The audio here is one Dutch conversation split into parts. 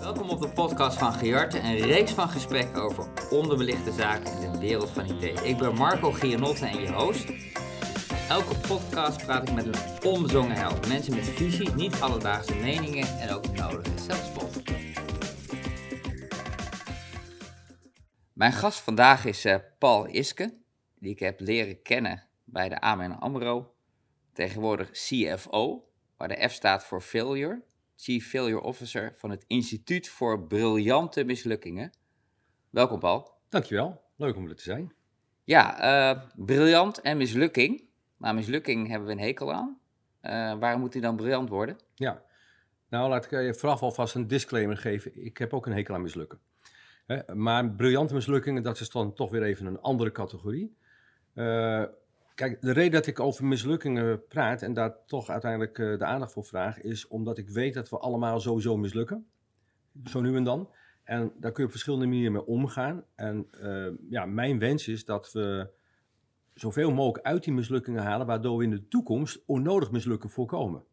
Welkom op de podcast van Gearte, een reeks van gesprekken over onderbelichte zaken in de wereld van IT. Ik ben Marco Gianotte en je host. Elke podcast praat ik met een onbezongen held. Mensen met visie, niet alledaagse meningen en ook nodige zelfspot. Mijn gast vandaag is uh, Paul Iske, die ik heb leren kennen bij de AMN AMRO. Tegenwoordig CFO, waar de F staat voor Failure. Chief Failure Officer van het Instituut voor Briljante Mislukkingen. Welkom Paul. Dankjewel, leuk om er te zijn. Ja, uh, briljant en mislukking. Maar mislukking hebben we een hekel aan. Uh, waarom moet die dan briljant worden? Ja, nou laat ik je vooraf alvast een disclaimer geven. Ik heb ook een hekel aan mislukken. Hè? Maar briljante mislukkingen, dat is dan toch weer even een andere categorie. Uh, Kijk, de reden dat ik over mislukkingen praat en daar toch uiteindelijk uh, de aandacht voor vraag, is omdat ik weet dat we allemaal sowieso mislukken. Zo nu en dan. En daar kun je op verschillende manieren mee omgaan. En uh, ja, mijn wens is dat we zoveel mogelijk uit die mislukkingen halen, waardoor we in de toekomst onnodig mislukken voorkomen.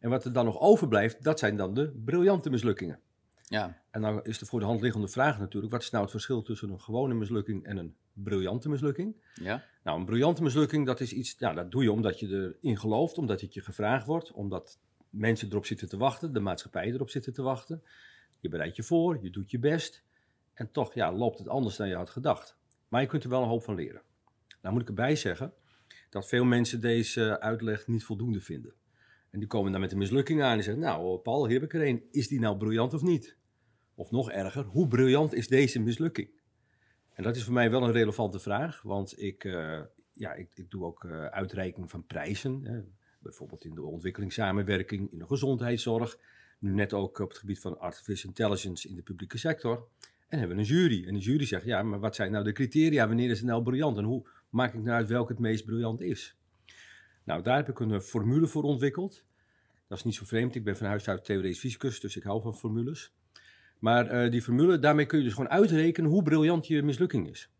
En wat er dan nog overblijft, dat zijn dan de briljante mislukkingen. Ja. En dan is de voor de hand liggende vraag natuurlijk, wat is nou het verschil tussen een gewone mislukking en een briljante mislukking? Ja. Nou, een briljante mislukking, dat is iets, ja, dat doe je omdat je erin gelooft, omdat het je gevraagd wordt, omdat mensen erop zitten te wachten, de maatschappij erop zitten te wachten. Je bereidt je voor, je doet je best en toch ja, loopt het anders dan je had gedacht. Maar je kunt er wel een hoop van leren. Nou moet ik erbij zeggen dat veel mensen deze uitleg niet voldoende vinden. En die komen dan met een mislukking aan en zeggen, nou Paul, hier heb ik er een. Is die nou briljant of niet? Of nog erger, hoe briljant is deze mislukking? Dat is voor mij wel een relevante vraag, want ik, uh, ja, ik, ik, doe ook uh, uitreiking van prijzen. Hè, bijvoorbeeld in de ontwikkelingssamenwerking, in de gezondheidszorg. Nu net ook op het gebied van artificial intelligence in de publieke sector. En hebben we een jury. En de jury zegt, ja, maar wat zijn nou de criteria? Wanneer is het nou briljant? En hoe maak ik nou uit welke het meest briljant is? Nou, daar heb ik een formule voor ontwikkeld. Dat is niet zo vreemd. Ik ben van huis uit theoretisch fysicus, dus ik hou van formules. Maar uh, die formule, daarmee kun je dus gewoon uitrekenen hoe briljant je mislukking is.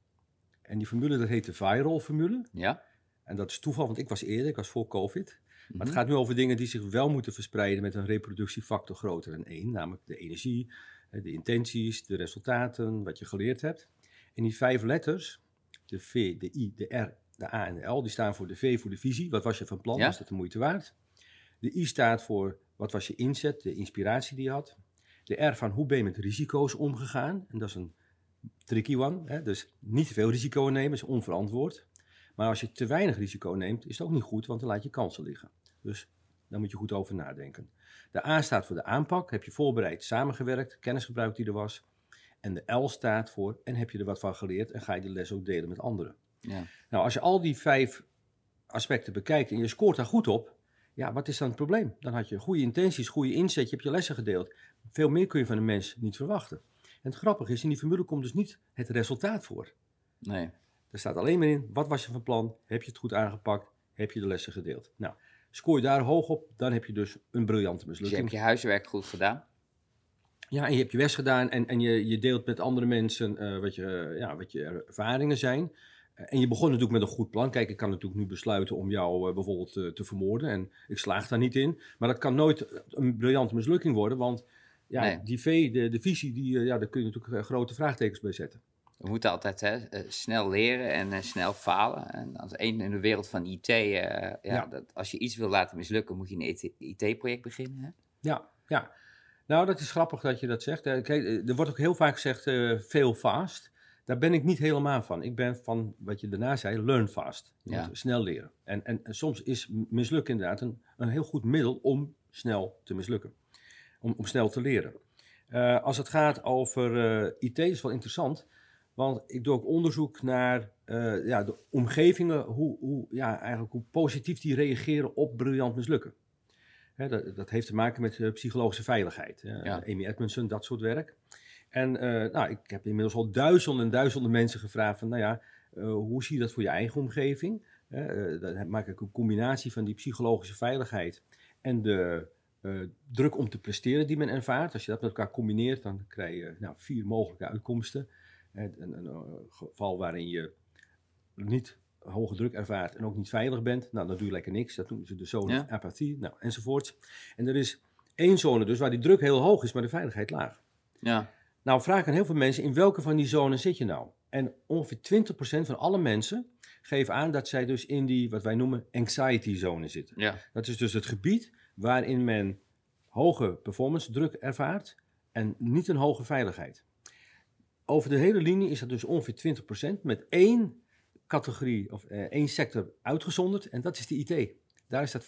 En die formule, dat heet de viral formule. Ja. En dat is toeval, want ik was eerder, ik was voor COVID. Maar het mhm. gaat nu over dingen die zich wel moeten verspreiden met een reproductiefactor groter dan 1. Namelijk de energie, de intenties, de resultaten, wat je geleerd hebt. En die vijf letters, de V, de I, de R, de A en de L, die staan voor de V voor de visie. Wat was je van plan? Ja? Was dat de moeite waard? De I staat voor wat was je inzet, de inspiratie die je had. De R van hoe ben je met risico's omgegaan? En dat is een tricky one. Hè? Dus niet te veel risico nemen is onverantwoord. Maar als je te weinig risico neemt, is het ook niet goed, want dan laat je kansen liggen. Dus daar moet je goed over nadenken. De A staat voor de aanpak. Heb je voorbereid, samengewerkt, kennis gebruikt die er was. En de L staat voor en heb je er wat van geleerd en ga je de les ook delen met anderen. Ja. Nou, als je al die vijf aspecten bekijkt en je scoort daar goed op, ja, wat is dan het probleem? Dan had je goede intenties, goede inzet, je hebt je lessen gedeeld. Veel meer kun je van een mens niet verwachten. En het grappige is, in die formule komt dus niet het resultaat voor. Nee. Er staat alleen maar in, wat was je van plan? Heb je het goed aangepakt? Heb je de lessen gedeeld? Nou, scoor je daar hoog op, dan heb je dus een briljante mislukking. Dus je hebt je huiswerk goed gedaan? Ja, en je hebt je les gedaan en, en je, je deelt met andere mensen uh, wat, je, ja, wat je ervaringen zijn. En je begon natuurlijk met een goed plan. Kijk, ik kan natuurlijk nu besluiten om jou uh, bijvoorbeeld uh, te vermoorden. En ik slaag daar niet in. Maar dat kan nooit een briljante mislukking worden. Want ja, die V, de, de visie, die, uh, ja, daar kun je natuurlijk grote vraagtekens bij zetten. We moeten altijd hè, snel leren en snel falen. En als één in de wereld van IT, ja, ja. Dat, als je iets wil laten mislukken, moet je een IT-project beginnen. Hè? Ja, ja. Nou, dat is grappig dat je dat zegt. Kijk, er wordt ook heel vaak gezegd, veel fast. Daar ben ik niet helemaal van. Ik ben van wat je daarna zei, learn fast. Ja. Snel leren. En, en, soms is mislukken inderdaad een, een heel goed middel om snel te mislukken. Om, om snel te leren. Uh, als het gaat over uh, eh, IT is wel interessant. Want ik doe ook onderzoek naar uh, ja, de omgevingen, hoe, hoe, ja, eigenlijk hoe positief die reageren op briljant mislukken. Hè, dat, dat, heeft te maken met psychologische veiligheid. Ja. Amy Edmondson, dat soort werk. En nou, ik heb inmiddels al duizenden en duizenden mensen gevraagd van, nou ja, hoe zie je dat voor je eigen omgeving? Dan maak ik een combinatie van die psychologische veiligheid en de druk om te presteren die men ervaart. Als je dat met elkaar combineert, dan krijg je nou, vier mogelijke uitkomsten. Een, een, een, geval waarin je niet hoge druk ervaart en ook niet veilig bent, nou, dan doe je lekker niks. Dat noemen ze de zone ja. apathie, nou, enzovoorts. En er is Eén zone dus waar die druk heel hoog is, maar de veiligheid laag. Ja. Nou vragen heel veel mensen, in welke van die zones zit je nou? En ongeveer 20% van alle mensen geven aan dat zij dus in die, wat wij noemen, anxiety zone zitten. Ja. Dat is dus het gebied waarin men hoge performance druk ervaart en niet een hoge veiligheid. Over de hele linie is dat dus ongeveer 20% met één categorie of eh, één sector uitgezonderd en dat is de IT. Daar is dat 40%.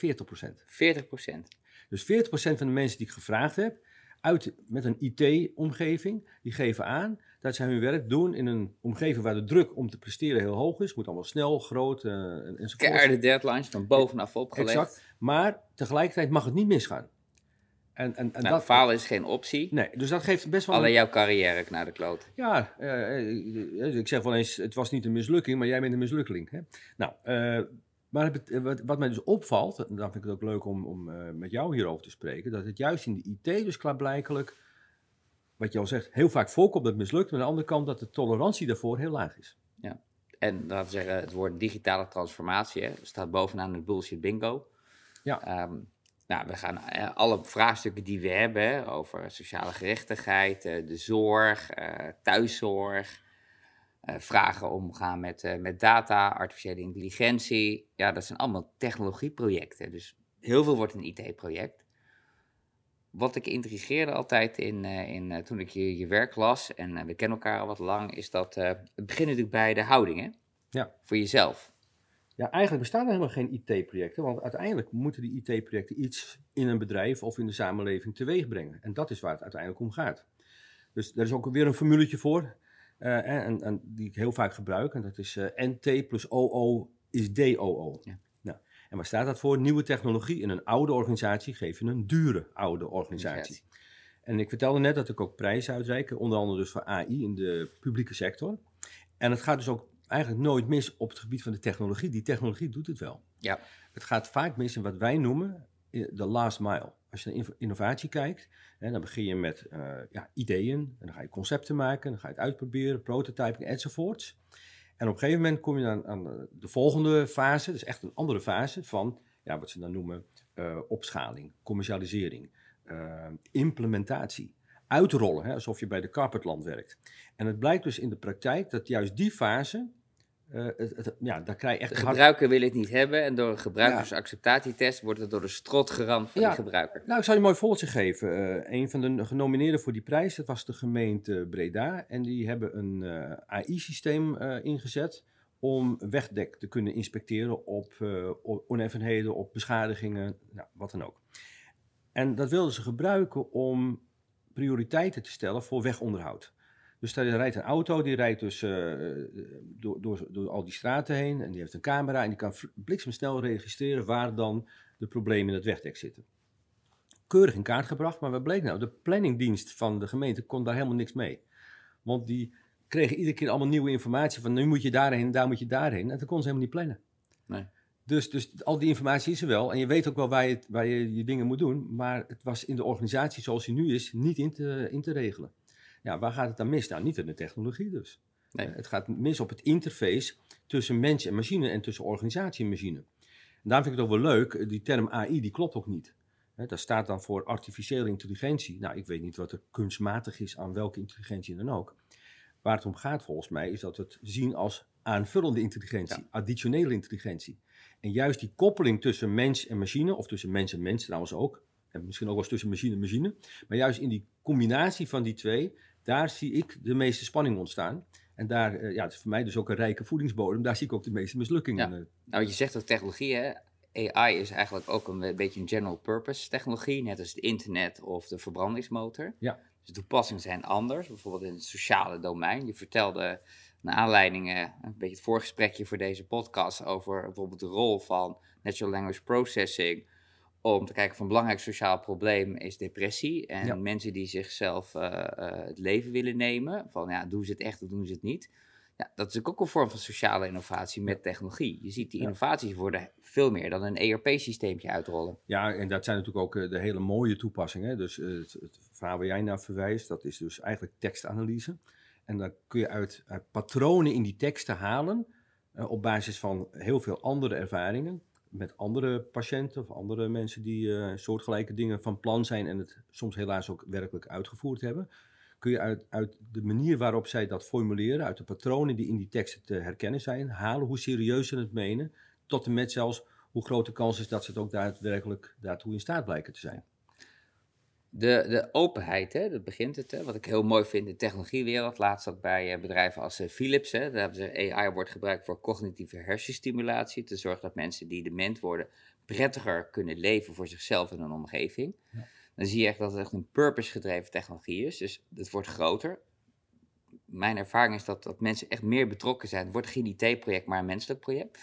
40 procent. Dus 40% van de mensen die ik gevraagd heb, uit, met een IT-omgeving, die geven aan dat zij hun werk doen in een omgeving waar de druk om te presteren heel hoog is. Moet allemaal snel, groot en- enzovoort. Keiharde deadlines van bovenaf opgelegd. Exact. Maar tegelijkertijd mag het niet misgaan. En, en, en Nou, dat, falen is geen optie. Nee, dus dat geeft best wel... Alleen een- jouw carrière naar de kloot. Ja, eh, eh, ik zeg wel eens, het was niet een mislukking, maar jij bent een mislukkeling. Hè? Nou, maar het, wat, wat mij dus opvalt, en dan vind ik het ook leuk om, om eh, met jou hierover te spreken, dat het juist in de IT dus klaarblijkelijk, wat je al zegt, heel vaak voorkomt dat het mislukt, maar aan de andere kant dat de tolerantie daarvoor heel laag is. En laten we zeggen, het woord digitale transformatie hè, staat bovenaan het bullshit bingo. Ja. Ehm, nou, we gaan eh, alle vraagstukken die we hebben hè, over sociale gerechtigheid, eh, de zorg, thuiszorg, vragen omgaan met, eh, met data, artificiële intelligentie. Ja, dat zijn allemaal technologieprojecten. Dus heel veel wordt een IT-project. Wat ik intrigeerde altijd in, eh, in, eh, toen ik je, je werk las, en eh, we kennen elkaar al wat lang, is dat eh, het begint natuurlijk bij de houding, hè? Ja. Voor jezelf. Ja, eigenlijk bestaan er helemaal geen IT-projecten, want uiteindelijk moeten die IT-projecten iets in een bedrijf of in de samenleving teweeg brengen. En dat is waar het uiteindelijk om gaat. Dus er is ook weer een formuletje voor, eh, en, en, die ik heel vaak gebruik, en dat is eh, NT plus OO is DOO. Ja. Nou, en waar staat dat voor? Nieuwe technologie in een oude organisatie geef je een dure oude organisatie. Organisatie. En ik vertelde net dat ik ook prijzen uitreik, onder andere dus voor AI in de publieke sector. En het gaat dus ook eigenlijk nooit mis op het gebied van de technologie. Die technologie doet het wel. Ja. Het gaat vaak mis in wat wij noemen eh, de last mile. Als je naar inno- innovatie kijkt, hè, dan begin je met eh, ja, ideeën. En dan ga je concepten maken, dan ga je het uitproberen, prototyping enzovoorts. En op een gegeven moment kom je dan aan de volgende fase, dus echt een andere fase van ja, wat ze dan noemen eh, opschaling, commercialisering, eh, implementatie, uitrollen, hè, alsof je bij de carpetland werkt. En het blijkt dus in de praktijk dat juist die fase, eh, het, het- ja, daar krijg je echt De hard- gebruiker wil het niet hebben en door een gebruikersacceptatietest wordt het door de strot geramd van Ja. die gebruiker. Nou, ik zal je een mooi voorbeeldje geven. Eh, een van de genomineerden voor die prijs, dat was de gemeente Breda. En die hebben een eh, AI-systeem ingezet om wegdek te kunnen inspecteren op oneffenheden, op beschadigingen, nou, wat dan ook. En dat wilden ze gebruiken om prioriteiten te stellen voor wegonderhoud. Dus daar rijdt een auto, die rijdt dus eh, door, door, door al die straten heen en die heeft een camera en die kan bliksemsnel registreren waar dan de problemen in het wegdek zitten. Keurig in kaart gebracht, maar wat bleek nou? De planningdienst van de gemeente kon daar helemaal niks mee. Want die kregen iedere keer allemaal nieuwe informatie van nu moet je daarheen, daar moet je daarheen. En dat kon ze helemaal niet plannen. Nee. Dus, dus al die informatie is er wel. En je weet ook wel waar je, waar je je dingen moet doen. Maar het was in de organisatie zoals die nu is niet in te, in te regelen. Ja, waar gaat het dan mis? Nou, niet in de technologie dus. Nee. Eh, Het gaat mis op het interface tussen mens en machine en tussen organisatie en machine. En daarom vind ik het ook wel leuk, eh, die term AI, die klopt ook niet. Dat staat dan voor artificiële intelligentie. Nou, ik weet niet wat er kunstmatig is aan welke intelligentie dan ook. Waar het om gaat volgens mij is dat we het zien als aanvullende intelligentie, additionele intelligentie. En juist die koppeling tussen mens en machine, of tussen mens en mens trouwens ook, en misschien ook wel eens tussen machine en machine, maar juist in die combinatie van die twee, daar zie ik de meeste spanning ontstaan. En daar, eh, ja, het is voor mij dus ook een rijke voedingsbodem, daar zie ik ook de meeste mislukkingen. Ja. eh. Nou, wat je zegt ook technologie, hè? AI is eigenlijk ook een be- beetje een general purpose technologie, net als het internet of de verbrandingsmotor. Ja. Dus de toepassingen zijn anders, bijvoorbeeld in het sociale domein. Je vertelde naar aanleiding, eh, een beetje het voorgesprekje voor deze podcast, over bijvoorbeeld de rol van natural language processing om te kijken van een belangrijk sociaal probleem is depressie. En Ja. mensen die zichzelf eh, eh, het leven willen nemen, van ja, doen ze het echt of doen ze het niet. Ja, dat is ook een vorm van sociale innovatie met technologie. Je ziet die innovaties worden veel meer dan een ERP-systeempje uitrollen. Ja, en dat zijn natuurlijk ook eh, de hele mooie toepassingen. Dus het, het verhaal waar jij naar verwijst, dat is dus eigenlijk tekstanalyse. En dan kun je uit, patronen in die teksten halen, op basis van heel veel andere ervaringen, met andere patiënten of andere mensen die eh, soortgelijke dingen van plan zijn en het soms helaas ook werkelijk uitgevoerd hebben, kun je uit, uit de manier waarop zij dat formuleren, uit de patronen die in die teksten te herkennen zijn, halen hoe serieus ze het menen, tot en met zelfs hoe groot de kans is dat ze het ook daadwerkelijk daartoe in staat blijken te zijn. De, de openheid, hè, dat begint het. Hè, wat ik heel mooi vind in de technologiewereld. Laatst ook bij eh, bedrijven als eh, Philips. Hè, daar hebben ze AI wordt gebruikt voor cognitieve hersenstimulatie. Te zorgen dat mensen die dement worden prettiger kunnen leven voor zichzelf en hun omgeving. Ja. Dan zie je echt dat het echt een purpose-gedreven technologie is. Dus het wordt groter. Mijn ervaring is dat, dat mensen echt meer betrokken zijn. Het wordt geen IT-project, maar een menselijk project.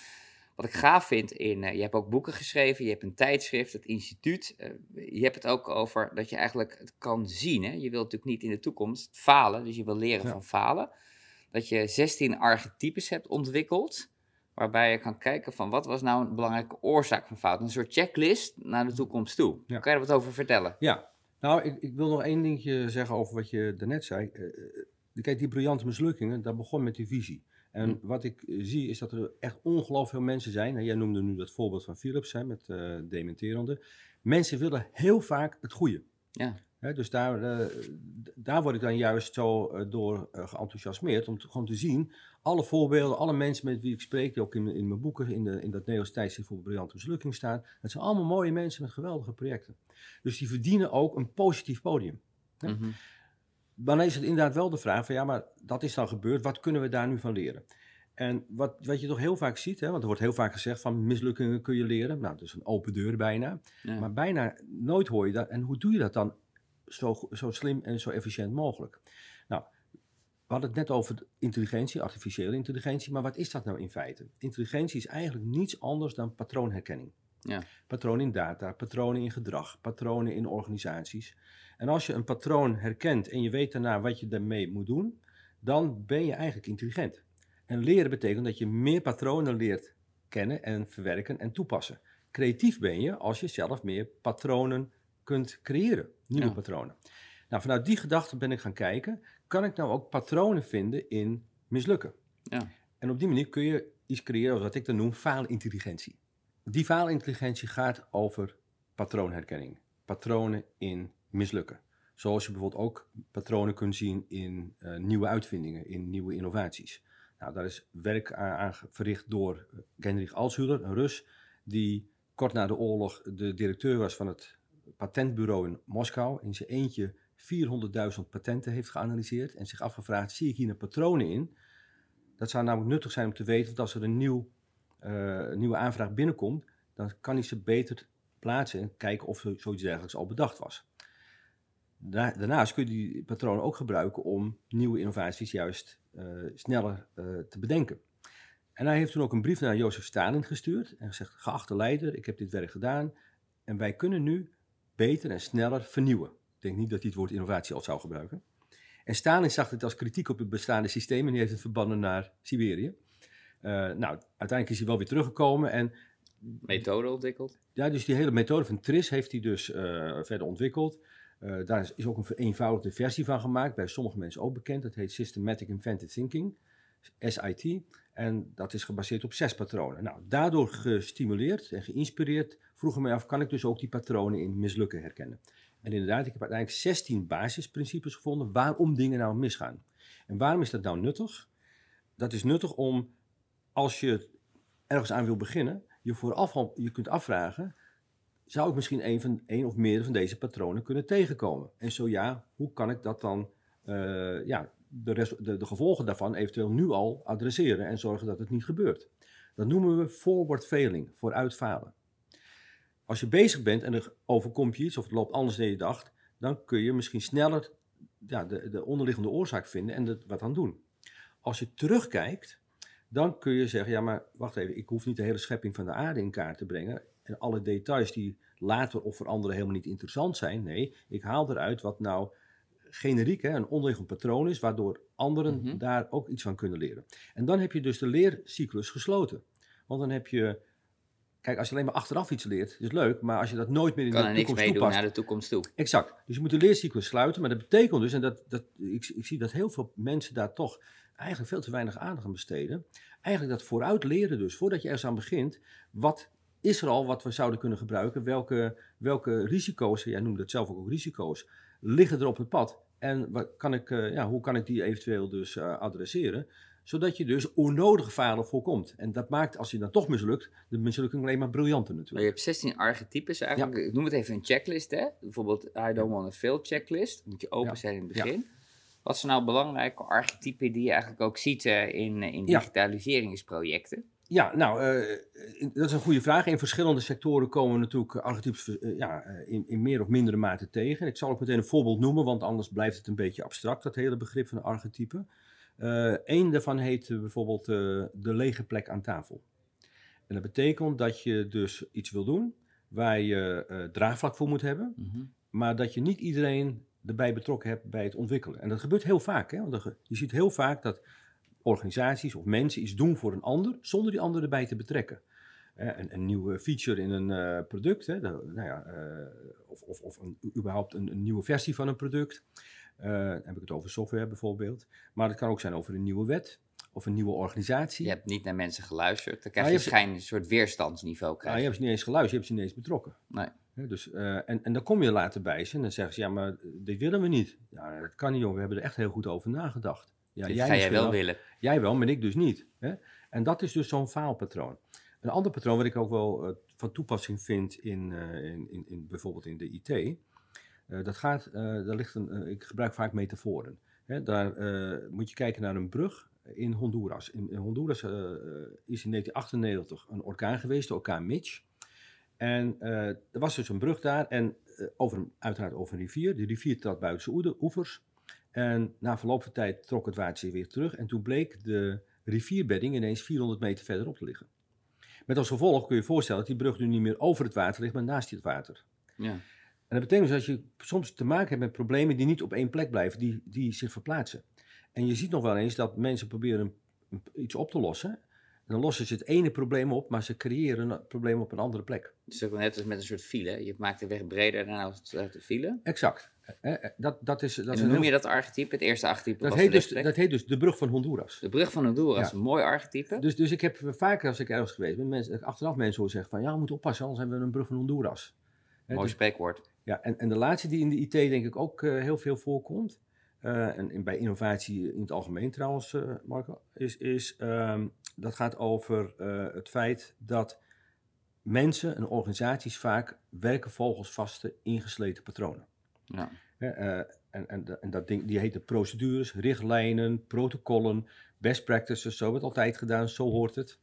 Wat ik gaaf vind in, uh, je hebt ook boeken geschreven, je hebt een tijdschrift, het instituut. Uh, je hebt het ook over dat je eigenlijk het kan zien. Hè? Je wilt natuurlijk niet in de toekomst falen, dus je wil leren van falen. Dat je 16 archetypes hebt ontwikkeld, waarbij je kan kijken van wat was nou een belangrijke oorzaak van fout. Een soort checklist naar de toekomst toe. Kan je er wat over vertellen? Ja, nou ik, ik wil nog één dingetje zeggen over wat je daarnet zei. Uh, kijk, die briljante mislukkingen, dat begon met die visie. En hm. wat ik eh, zie is dat er echt ongelooflijk veel mensen zijn. jij noemde nu dat voorbeeld van Philips hè, met uh, dementerende. Mensen willen heel vaak het goede. Ja. dus daar, uh, daar word ik dan juist zo uh, door geenthousiasmeerd. Om te, gewoon te zien, alle voorbeelden, alle mensen met wie ik spreek, die ook in, in mijn boeken, in, de, in dat Nederlands tijdschrift voor briljante mislukking staan. Dat zijn allemaal mooie mensen met geweldige projecten. Dus die verdienen ook een positief podium. Mm -hmm dan is het inderdaad wel de vraag van ja, maar dat is dan gebeurd, wat kunnen we daar nu van leren? En wat, wat je toch heel vaak ziet, hè, want er wordt heel vaak gezegd van mislukkingen kun je leren. Nou, dat is een open deur bijna. Maar bijna nooit hoor je dat. En hoe doe je dat dan zo, zo slim en zo efficiënt mogelijk? Nou, we hadden het net over intelligentie, artificiële intelligentie. Maar wat is dat nou in feite? Intelligentie is eigenlijk niets anders dan patroonherkenning. Ja. Patronen in data, patronen in gedrag, patronen in organisaties. En als je een patroon herkent en je weet daarna wat je daarmee moet doen, dan ben je eigenlijk intelligent. En leren betekent dat je meer patronen leert kennen en verwerken en toepassen. Creatief ben je als je zelf meer patronen kunt creëren, nieuwe patronen. Nou, vanuit die gedachte ben ik gaan kijken, kan ik nou ook patronen vinden in mislukken? Ja. En op die manier kun je iets creëren wat ik dan noem faalintelligentie. Die faalintelligentie gaat over patroonherkenning, patronen in mislukken. Zoals je bijvoorbeeld ook patronen kunt zien in uh, nieuwe uitvindingen, in nieuwe innovaties. Nou, daar is werk aan, verricht door Genrich Altshuler, een Rus, die kort na de oorlog de directeur was van het patentbureau in Moskou. In zijn eentje 400.000 patenten heeft geanalyseerd en zich afgevraagd, zie ik hier een patronen in? Dat zou namelijk nuttig zijn om te weten dat als er een nieuw, uh, nieuwe aanvraag binnenkomt, dan kan hij ze beter plaatsen en kijken of er zoiets dergelijks al bedacht was. Daarnaast kun je die patronen ook gebruiken om nieuwe innovaties juist uh, sneller uh, te bedenken. En hij heeft toen ook een brief naar Jozef Stalin gestuurd en gezegd: Geachte leider, ik heb dit werk gedaan en wij kunnen nu beter en sneller vernieuwen. Ik denk niet dat hij het woord innovatie al zou gebruiken. En Stalin zag dit als kritiek op het bestaande systeem en die heeft het verbannen naar Siberië. Uh, nou, uiteindelijk is hij wel weer teruggekomen en methode ontwikkeld? Ja, dus die hele methode van TRIS heeft hij dus uh, verder ontwikkeld. Uh, daar is ook een vereenvoudigde versie van gemaakt, bij sommige mensen ook bekend. Dat heet Systematic Invented Thinking, SIT. En dat is gebaseerd op zes patronen. Nou, daardoor gestimuleerd en geïnspireerd vroegen mij af, kan ik dus ook die patronen in mislukken herkennen? En inderdaad, ik heb uiteindelijk 16 basisprincipes gevonden waarom dingen nou misgaan. En waarom is dat nou nuttig? Dat is nuttig om, als je ergens aan wil beginnen, je vooraf al je kunt afvragen, zou ik misschien een, van, een of meer van deze patronen kunnen tegenkomen? En zo ja, hoe kan ik dat dan, uh, ja, de, de, de, gevolgen daarvan eventueel nu al adresseren en zorgen dat het niet gebeurt? Dat noemen we forward failing, vooruit falen. Als je bezig bent en er overkomt je iets of het loopt anders dan je dacht, dan kun je misschien sneller ja, de, de onderliggende oorzaak vinden en er wat aan doen. Als je terugkijkt, dan kun je zeggen, ja maar wacht even, ik hoef niet de hele schepping van de aarde in kaart te brengen en alle details die later of voor anderen helemaal niet interessant zijn. Nee, ik haal eruit wat nou generiek, hè, een onderliggend patroon is, waardoor anderen mhm. daar ook iets van kunnen leren. En dan heb je dus de leercyclus gesloten. Want dan heb je, kijk, als je alleen maar achteraf iets leert, is leuk, maar als je dat nooit meer in kan de toekomst toepast... Kan er niks mee naar de toekomst toe. Exact. Dus je moet de leercyclus sluiten, maar dat betekent dus, en dat, dat, ik, ik zie dat heel veel mensen daar toch eigenlijk veel te weinig aandacht aan besteden, eigenlijk dat vooruit leren dus, voordat je ergens aan begint, wat is er al wat we zouden kunnen gebruiken? Welke, welke risico's, jij noemde het zelf ook, ook risico's, liggen er op het pad? En wat kan ik, eh, ja, hoe kan ik die eventueel dus uh, adresseren? Zodat je dus onnodige falen voorkomt. En dat maakt, als je dan toch mislukt, de mislukking alleen maar briljanter natuurlijk. Maar je hebt 16 archetypes eigenlijk. Ik noem het even een checklist, hè? Bijvoorbeeld I don't want to fail checklist. moet je open zijn in het begin. Wat zijn nou belangrijke archetypen die je eigenlijk ook ziet uh, in, in digitaliseringsprojecten? Ja, nou, uh, dat is een goede vraag. In verschillende sectoren komen natuurlijk archetypes uh, ja, in, in, meer of mindere mate tegen. Ik zal ook meteen een voorbeeld noemen, want anders blijft het een beetje abstract, dat hele begrip van archetype. Eén uh, daarvan heet bijvoorbeeld de lege plek aan tafel. En dat betekent dat je dus iets wil doen waar je draagvlak voor moet hebben, mm -hmm. maar dat je niet iedereen erbij betrokken hebt bij het ontwikkelen. En dat gebeurt heel vaak. Hè? Want je ziet heel vaak dat organisaties of mensen iets doen voor een ander zonder die ander erbij te betrekken. een, een, nieuwe feature in een uh, product, hè, nou ja, uh, of, of, of een, überhaupt een, een, nieuwe versie van een product. Uh, dan heb ik het over software bijvoorbeeld. Maar het kan ook zijn over een nieuwe wet of een nieuwe organisatie. Je hebt niet naar mensen geluisterd. Dan krijg je, je schijn een soort weerstandsniveau. Krijg. je hebt ze niet eens geluisterd, je hebt ze niet eens betrokken. Nee. Dus, en, en dan kom je later bij ze en dan zeggen ze, ja, maar dit willen we niet. Ja, dat kan niet, joh. We hebben er echt heel goed over nagedacht. Ja, Dit jij ga jij wel willen. Jij wel, maar ik dus niet. Hè? En dat is dus zo'n faalpatroon. Een ander patroon wat ik ook wel uh, van toepassing vind in, uh, in, in, in, bijvoorbeeld in de IT, dat gaat, daar ligt een, ik gebruik vaak metaforen. Hè? Daar moet je kijken naar een brug in Honduras. In, in Honduras is in 1998 een orkaan geweest, de orkaan Mitch. En er was dus een brug daar en over, uiteraard over een rivier. De rivier trad buiten zijn oevers. En na verloop van tijd trok het water zich weer terug. En toen bleek de rivierbedding ineens 400 meter verderop te liggen. Met als gevolg kun je je voorstellen dat die brug nu niet meer over het water ligt, maar naast het water. Ja. En dat betekent dus dat je soms te maken hebt met problemen die niet op één plek blijven, die, die zich verplaatsen. En je ziet nog wel eens dat mensen proberen iets op te lossen. Dan lossen ze het ene probleem op, maar ze creëren een probleem op een andere plek. Dus ook net als met een soort file. Je maakt de weg breder dan de file. Exact. Dat, dat is, dat en is hoe noem je dat archetype? Het eerste archetype dat heet, dus, dat heet dus de brug van Honduras. De brug van Honduras, ja. een mooi archetype. Dus, dus ik heb vaker als ik ergens geweest ben, mensen, achteraf mensen horen zeggen van ja, we moeten oppassen, anders hebben we een brug van Honduras. Mooi dus, spreekwoord. Ja, en, en de laatste die in de IT denk ik ook uh, heel veel voorkomt, uh, en, en, bij innovatie in het algemeen trouwens, uh, Marco, is, is um, dat gaat over het feit dat mensen en organisaties vaak werken volgens vaste ingesleten patronen. Ja. Uh, en, en, en, dat ding, die heet procedures, richtlijnen, protocollen, best practices. Zo wordt het altijd gedaan, zo hoort het.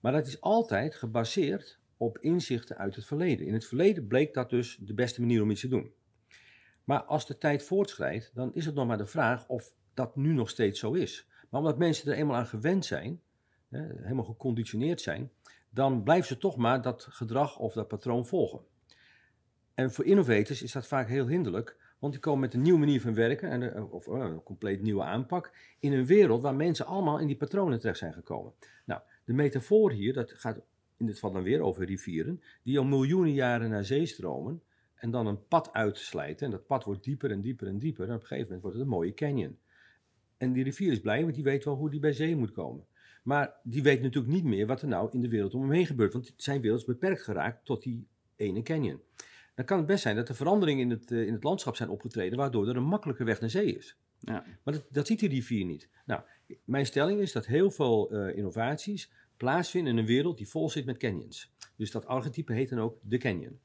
Maar dat is altijd gebaseerd op inzichten uit het verleden. In het verleden bleek dat dus de beste manier om iets te doen. Maar als de tijd voortschrijdt, dan is het nog maar de vraag of dat nu nog steeds zo is. Maar omdat mensen er eenmaal aan gewend zijn, helemaal geconditioneerd zijn, dan blijven ze toch maar dat gedrag of dat patroon volgen. En voor innovators is dat vaak heel hinderlijk, want die komen met een nieuwe manier van werken en, eh, of uh, een compleet nieuwe aanpak in een wereld waar mensen allemaal in die patronen terecht zijn gekomen. Nou, de metafoor hier, dat gaat in dit geval dan weer over rivieren, die al miljoenen jaren naar zee stromen en dan een pad uitslijten. En dat pad wordt dieper en dieper en dieper en op een gegeven moment wordt het een mooie canyon. En die rivier is blij, want die weet wel hoe die bij zee moet komen. Maar die weet natuurlijk niet meer wat er nou in de wereld om hem heen gebeurt, want zijn wereld is beperkt geraakt tot die ene canyon dan kan het best zijn dat er veranderingen in het, uh, in het landschap zijn opgetreden, waardoor er een makkelijke weg naar zee is. Ja. Maar dat, dat ziet die rivier niet. Nou, mijn stelling is dat heel veel uh, innovaties plaatsvinden in een wereld die vol zit met canyons. Dus dat archetype heet dan ook de canyon.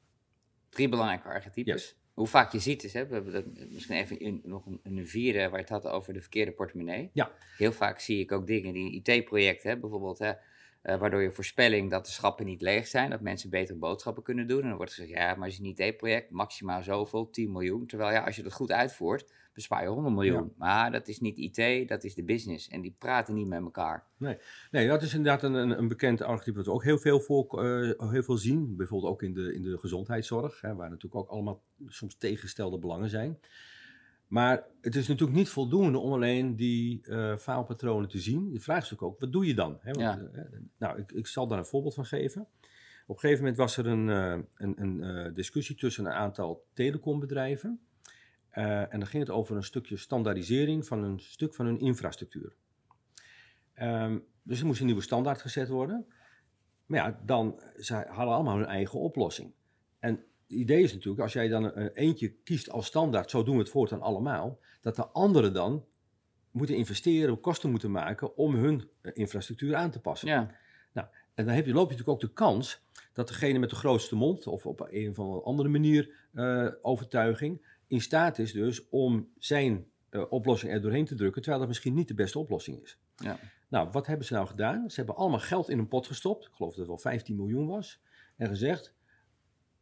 Drie belangrijke archetypes. Yes. Hoe vaak je ziet is, hè, we hebben dat misschien even in, nog een, een, vierde waar je het had over de verkeerde portemonnee. Ja. Heel vaak zie ik ook dingen die IT-projecten, bijvoorbeeld hè, uh, waardoor je voorspelling dat de schappen niet leeg zijn, dat mensen betere boodschappen kunnen doen. En dan wordt gezegd, ja, maar als je niet IT-project, maximaal zoveel, 10 miljoen. Terwijl ja, als je dat goed uitvoert, bespaar je 100 miljoen. Ja. Maar dat is niet IT, dat is de business. En die praten niet met elkaar. Nee, nee dat is inderdaad een, een, een bekend archetype dat we ook heel veel, voor, uh, heel veel zien. Bijvoorbeeld ook in de, in de gezondheidszorg, hè, waar natuurlijk ook allemaal soms tegengestelde belangen zijn. Maar het is natuurlijk niet voldoende om alleen die uh, faalpatronen te zien. De vraag is natuurlijk ook, wat doe je dan? Hè? Want, ja. uh, nou, ik, ik, zal daar een voorbeeld van geven. Op een gegeven moment was er een, uh, een, een discussie tussen een aantal telecombedrijven. En dan ging het over een stukje standaardisering van een stuk van hun infrastructuur. Um, dus er moest een nieuwe standaard gezet worden. Maar ja, dan, ze hadden allemaal hun eigen oplossing. En het idee is natuurlijk, als jij dan een, een eentje kiest als standaard, zo doen we het voortaan allemaal, dat de anderen dan moeten investeren, kosten moeten maken om hun eh, infrastructuur aan te passen. Ja, En dan heb je, loop je natuurlijk ook de kans dat degene met de grootste mond, of op een of andere manier eh, overtuiging, in staat is dus om zijn eh, oplossing er doorheen te drukken, terwijl dat misschien niet de beste oplossing is. Ja. Nou, wat hebben ze nou gedaan? Ze hebben allemaal geld in een pot gestopt, ik geloof dat het wel 15 miljoen was, en gezegd,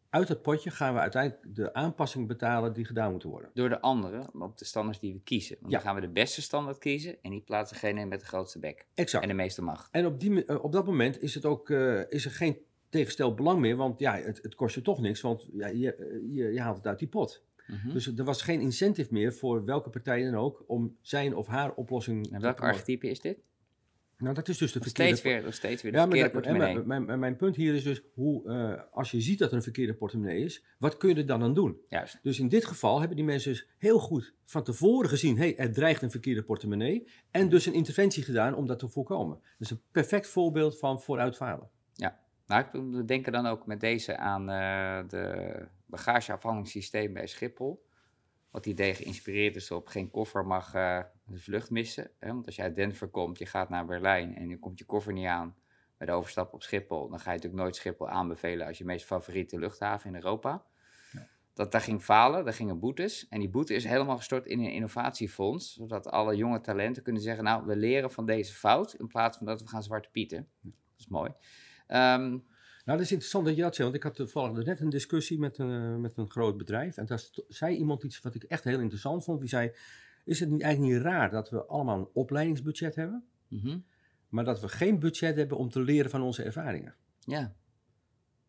uit dat potje gaan we uiteindelijk de aanpassingen betalen die gedaan moeten worden. door de anderen, op de standaards die we kiezen. Want Ja. dan gaan we de beste standaard kiezen en die plaatst degene met de grootste bek Exact. en de meeste macht. En op, die, eh, op dat moment is, het ook, eh, is er geen tegengesteld belang meer, want ja, het, het kost je toch niks, want ja, je, je, je haalt het uit die pot. Mhm. Dus er was geen incentive meer voor welke partij dan ook om zijn of haar oplossing en welk archetype is dit? Nou, dat is dus de verkeerde... steeds weer, steeds weer de Ja, maar, verkeerde dat- portemonnee. maar mijn, mijn, mijn punt hier is dus, hoe, eh, als je ziet dat er een verkeerde portemonnee is, wat kun je er dan aan doen? Juist. Dus in dit geval hebben die mensen dus heel goed van tevoren gezien, hey, er dreigt een verkeerde portemonnee, en dus een interventie gedaan om dat te voorkomen. Dus een perfect voorbeeld van vooruitfalen. Nou, ik we denken dan ook met deze aan eh de bagageafhandelingssysteem bij Schiphol. Wat idee geïnspireerd is op geen koffer mag eh, de vlucht missen. Hè? Want als je uit Denver komt, je gaat naar Berlijn en je komt je koffer niet aan bij de overstap op Schiphol, dan ga je natuurlijk nooit Schiphol aanbevelen als je meest favoriete luchthaven in Europa. Dat daar ging falen, daar gingen boetes. En die boete is helemaal gestort in een innovatiefonds, zodat alle jonge talenten kunnen zeggen, nou, we leren van deze fout, in plaats van dat we gaan zwarte pieten. Dat is mooi. Ehm, Nou, dat is interessant dat je dat zegt, want ik had toevallig net een discussie met een, eh, met een groot bedrijf. En daar zei iemand iets wat ik echt heel interessant vond. Die zei, is het niet, eigenlijk niet raar dat we allemaal een opleidingsbudget hebben, mhm. maar dat we geen budget hebben om te leren van onze ervaringen? Ja,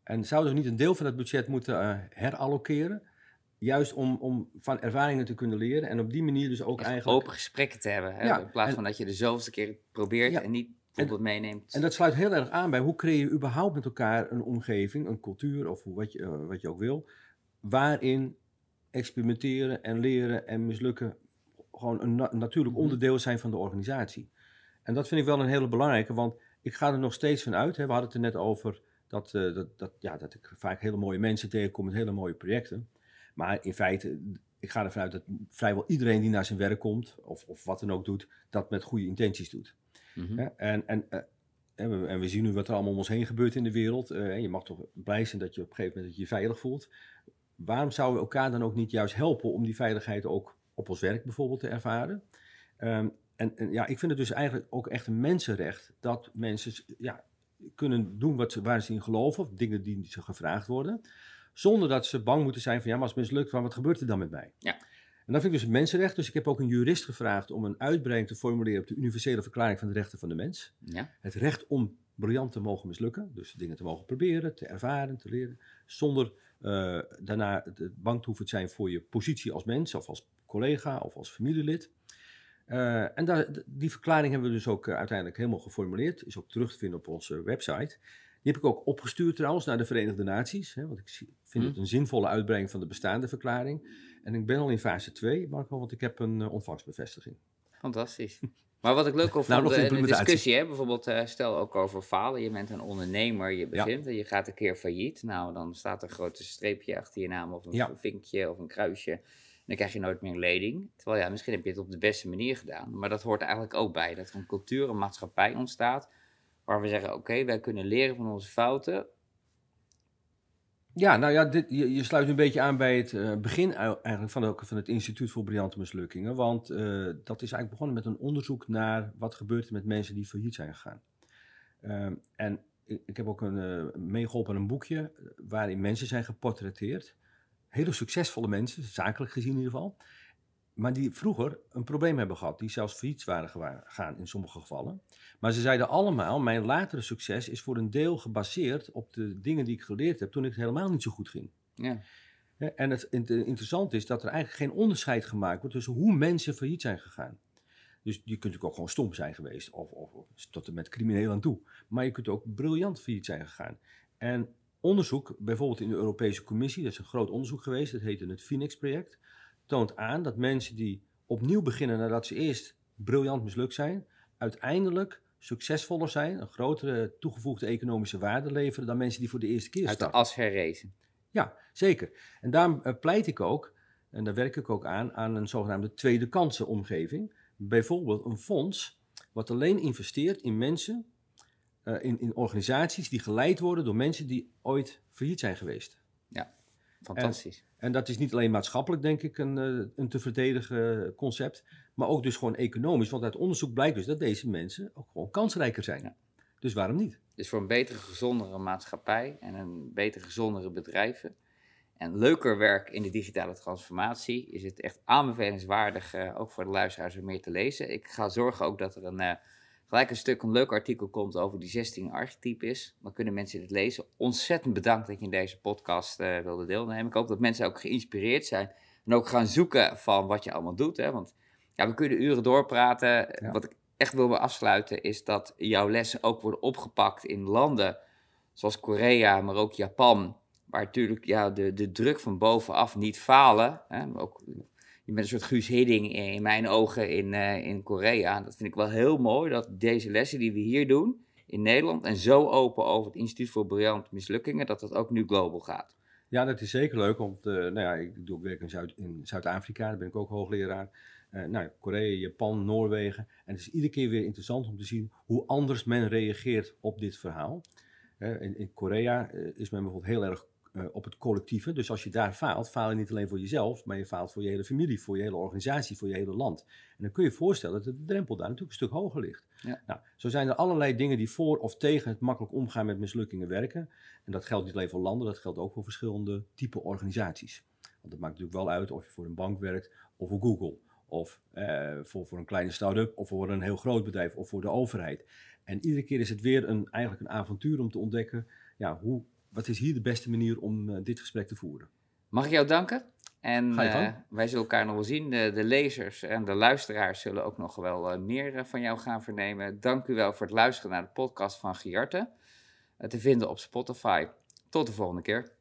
En zouden we niet een deel van dat budget moeten eh, herallokeren? Juist om, om van ervaringen te kunnen leren en op die manier dus ook echt eigenlijk... open gesprekken te hebben. Hè? Ja, in plaats en- van dat je de zoveelste keer probeert Ja. en niet bijvoorbeeld meeneemt. En dat sluit heel erg aan bij hoe creëer je überhaupt met elkaar een omgeving, een cultuur of hoe, wat, je, eh, wat je ook wil, waarin experimenteren en leren en mislukken gewoon een na- natuurlijk Mhm. onderdeel zijn van de organisatie. En dat vind ik wel een hele belangrijke, want ik ga er nog steeds van uit. Hè, we hadden het er net over dat, eh, dat, dat, ja, dat ik vaak hele mooie mensen tegenkom met hele mooie projecten. Maar in feite, ik ga ervan uit dat vrijwel iedereen die naar zijn werk komt, of, of wat dan ook doet, dat met goede intenties doet. Mhm. Hè? En, en, eh, en, we, en we zien nu wat er allemaal om ons heen gebeurt in de wereld. Eh, en je mag toch blij zijn dat je op een gegeven moment dat je je veilig voelt. Waarom zouden we elkaar dan ook niet juist helpen om die veiligheid ook op ons werk bijvoorbeeld te ervaren? Ehm, en, en ja, ik vind het dus eigenlijk ook echt een mensenrecht dat mensen ja, kunnen doen wat ze, waar ze in geloven, of dingen die ze gevraagd worden, zonder dat ze bang moeten zijn van ja, maar als het mislukt, wat gebeurt er dan met mij? Ja. En dat vind ik dus mensenrecht. Dus ik heb ook een jurist gevraagd om een uitbreiding te formuleren op de Universele Verklaring van de Rechten van de Mens. Ja, Het recht om briljant te mogen mislukken, dus dingen te mogen proberen, te ervaren, te leren, zonder eh, daarna bang te hoeven te zijn voor je positie als mens of als collega of als familielid. Eh, en daar, die verklaring hebben we dus ook eh, uiteindelijk helemaal geformuleerd, is ook terug te vinden op onze website. Die heb ik ook opgestuurd trouwens naar de Verenigde Naties, hè, want ik vind Hm. het een zinvolle uitbreiding van de bestaande verklaring. En ik ben al in fase 2, Marco, want ik heb een eh, ontvangstbevestiging. fantastisch. Maar wat ik leuk vond Nou, eh, de implementatie. discussie, hè, bijvoorbeeld eh, stel ook over falen. Je bent een ondernemer, je begint en je gaat een keer failliet. Nou, dan staat er een grote streepje achter je naam of een Ja. vinkje of een kruisje. En dan krijg je nooit meer een lening. Terwijl ja, misschien heb je het op de beste manier gedaan. Maar dat hoort eigenlijk ook bij. Dat er een cultuur, een maatschappij ontstaat. Waar we zeggen, oké, wij kunnen leren van onze fouten. Ja, nou ja, dit, je, sluit een beetje aan bij het eh, begin eigenlijk van, van het Instituut voor Briljante Mislukkingen. Want eh, dat is eigenlijk begonnen met een onderzoek naar wat gebeurt er met mensen die failliet zijn gegaan. Ehm, en ik, heb ook een, eh, meegeholpen een boekje waarin mensen zijn geportretteerd. Hele succesvolle mensen, zakelijk gezien in ieder geval. Maar die vroeger een probleem hebben gehad, die zelfs failliet waren gegaan in sommige gevallen. Maar ze zeiden allemaal, mijn latere succes is voor een deel gebaseerd op de dingen die ik geleerd heb toen ik het helemaal niet zo goed ging. Ja, En het int- interessant is dat er eigenlijk geen onderscheid gemaakt wordt tussen hoe mensen failliet zijn gegaan. Dus je kunt natuurlijk ook gewoon stom zijn geweest, of, of, of tot en met crimineel aan toe. Maar je kunt ook briljant failliet zijn gegaan. En onderzoek, bijvoorbeeld in de Europese Commissie, dat is een groot onderzoek geweest, dat heette het Phoenix-project, toont aan dat mensen die opnieuw beginnen nadat ze eerst briljant mislukt zijn, uiteindelijk succesvoller zijn, een grotere toegevoegde economische waarde leveren dan mensen die voor de eerste keer Uit de starten. as herrezen. Ja, zeker. En daarom eh, pleit ik ook, en daar werk ik ook aan, aan een zogenaamde tweede kansenomgeving. Bijvoorbeeld een fonds wat alleen investeert in mensen, eh, in, in organisaties die geleid worden door mensen die ooit failliet zijn geweest. Fantastisch. En dat is niet alleen maatschappelijk, denk ik, een, eh, een te verdedigen concept, maar ook dus gewoon economisch. Want uit onderzoek blijkt dus dat deze mensen ook gewoon kansrijker zijn. Ja. Dus waarom niet? Dus voor een betere, gezondere maatschappij en een betere, gezondere bedrijven. En leuker werk in de digitale transformatie is het echt aanbevelingswaardig, eh, ook voor de luisteraars, om meer te lezen. Ik ga zorgen ook dat er een, eh, gelijk een stuk, een leuk artikel komt over die 16 archetypes. Dan kunnen mensen dit lezen. Ontzettend bedankt dat je in deze podcast eh, wilde deelnemen. Ik hoop dat mensen ook geïnspireerd zijn en ook gaan zoeken van wat je allemaal doet. Hè? Want ja, we kunnen uren doorpraten. Ja. Wat ik echt wil afsluiten is dat jouw lessen ook worden opgepakt in landen zoals Korea, maar ook Japan, waar natuurlijk ja, de, de druk van bovenaf niet falen. Hè? Ook, bent een soort Guus Hidding in, mijn ogen in, eh, in Korea. Dat vind ik wel heel mooi, dat deze lessen die we hier doen in Nederland en zo open over het Instituut voor Briljante Mislukkingen, dat dat ook nu global gaat. Ja, dat is zeker leuk, want eh, nou ja, ik doe werk in Zuid- in Zuid-Afrika, daar ben ik ook hoogleraar. Eh nou, Korea, Japan, Noorwegen. En het is iedere keer weer interessant om te zien hoe anders men reageert op dit verhaal. In, in Korea is men bijvoorbeeld heel erg op het collectieve. Dus als je daar faalt, faal je niet alleen voor jezelf, maar je faalt voor je hele familie, voor je hele organisatie, voor je hele land. En dan kun je je voorstellen dat de drempel daar natuurlijk een stuk hoger ligt. Ja. Nou, zo zijn er allerlei dingen die voor of tegen het makkelijk omgaan met mislukkingen werken. En dat geldt niet alleen voor landen, dat geldt ook voor verschillende type organisaties. Want het maakt natuurlijk wel uit of je voor een bank werkt of voor Google. Of eh, voor, voor een kleine start-up of voor een heel groot bedrijf of voor de overheid. En iedere keer is het weer een, eigenlijk een avontuur om te ontdekken, ja, hoe, wat is hier de beste manier om eh, dit gesprek te voeren. Mag ik jou danken? En Ga je gang. eh, wij zullen elkaar nog wel zien. De, de lezers en de luisteraars zullen ook nog wel eh, meer van jou gaan vernemen. Dank u wel voor het luisteren naar de podcast van Giarte. Te vinden op Spotify. Tot de volgende keer.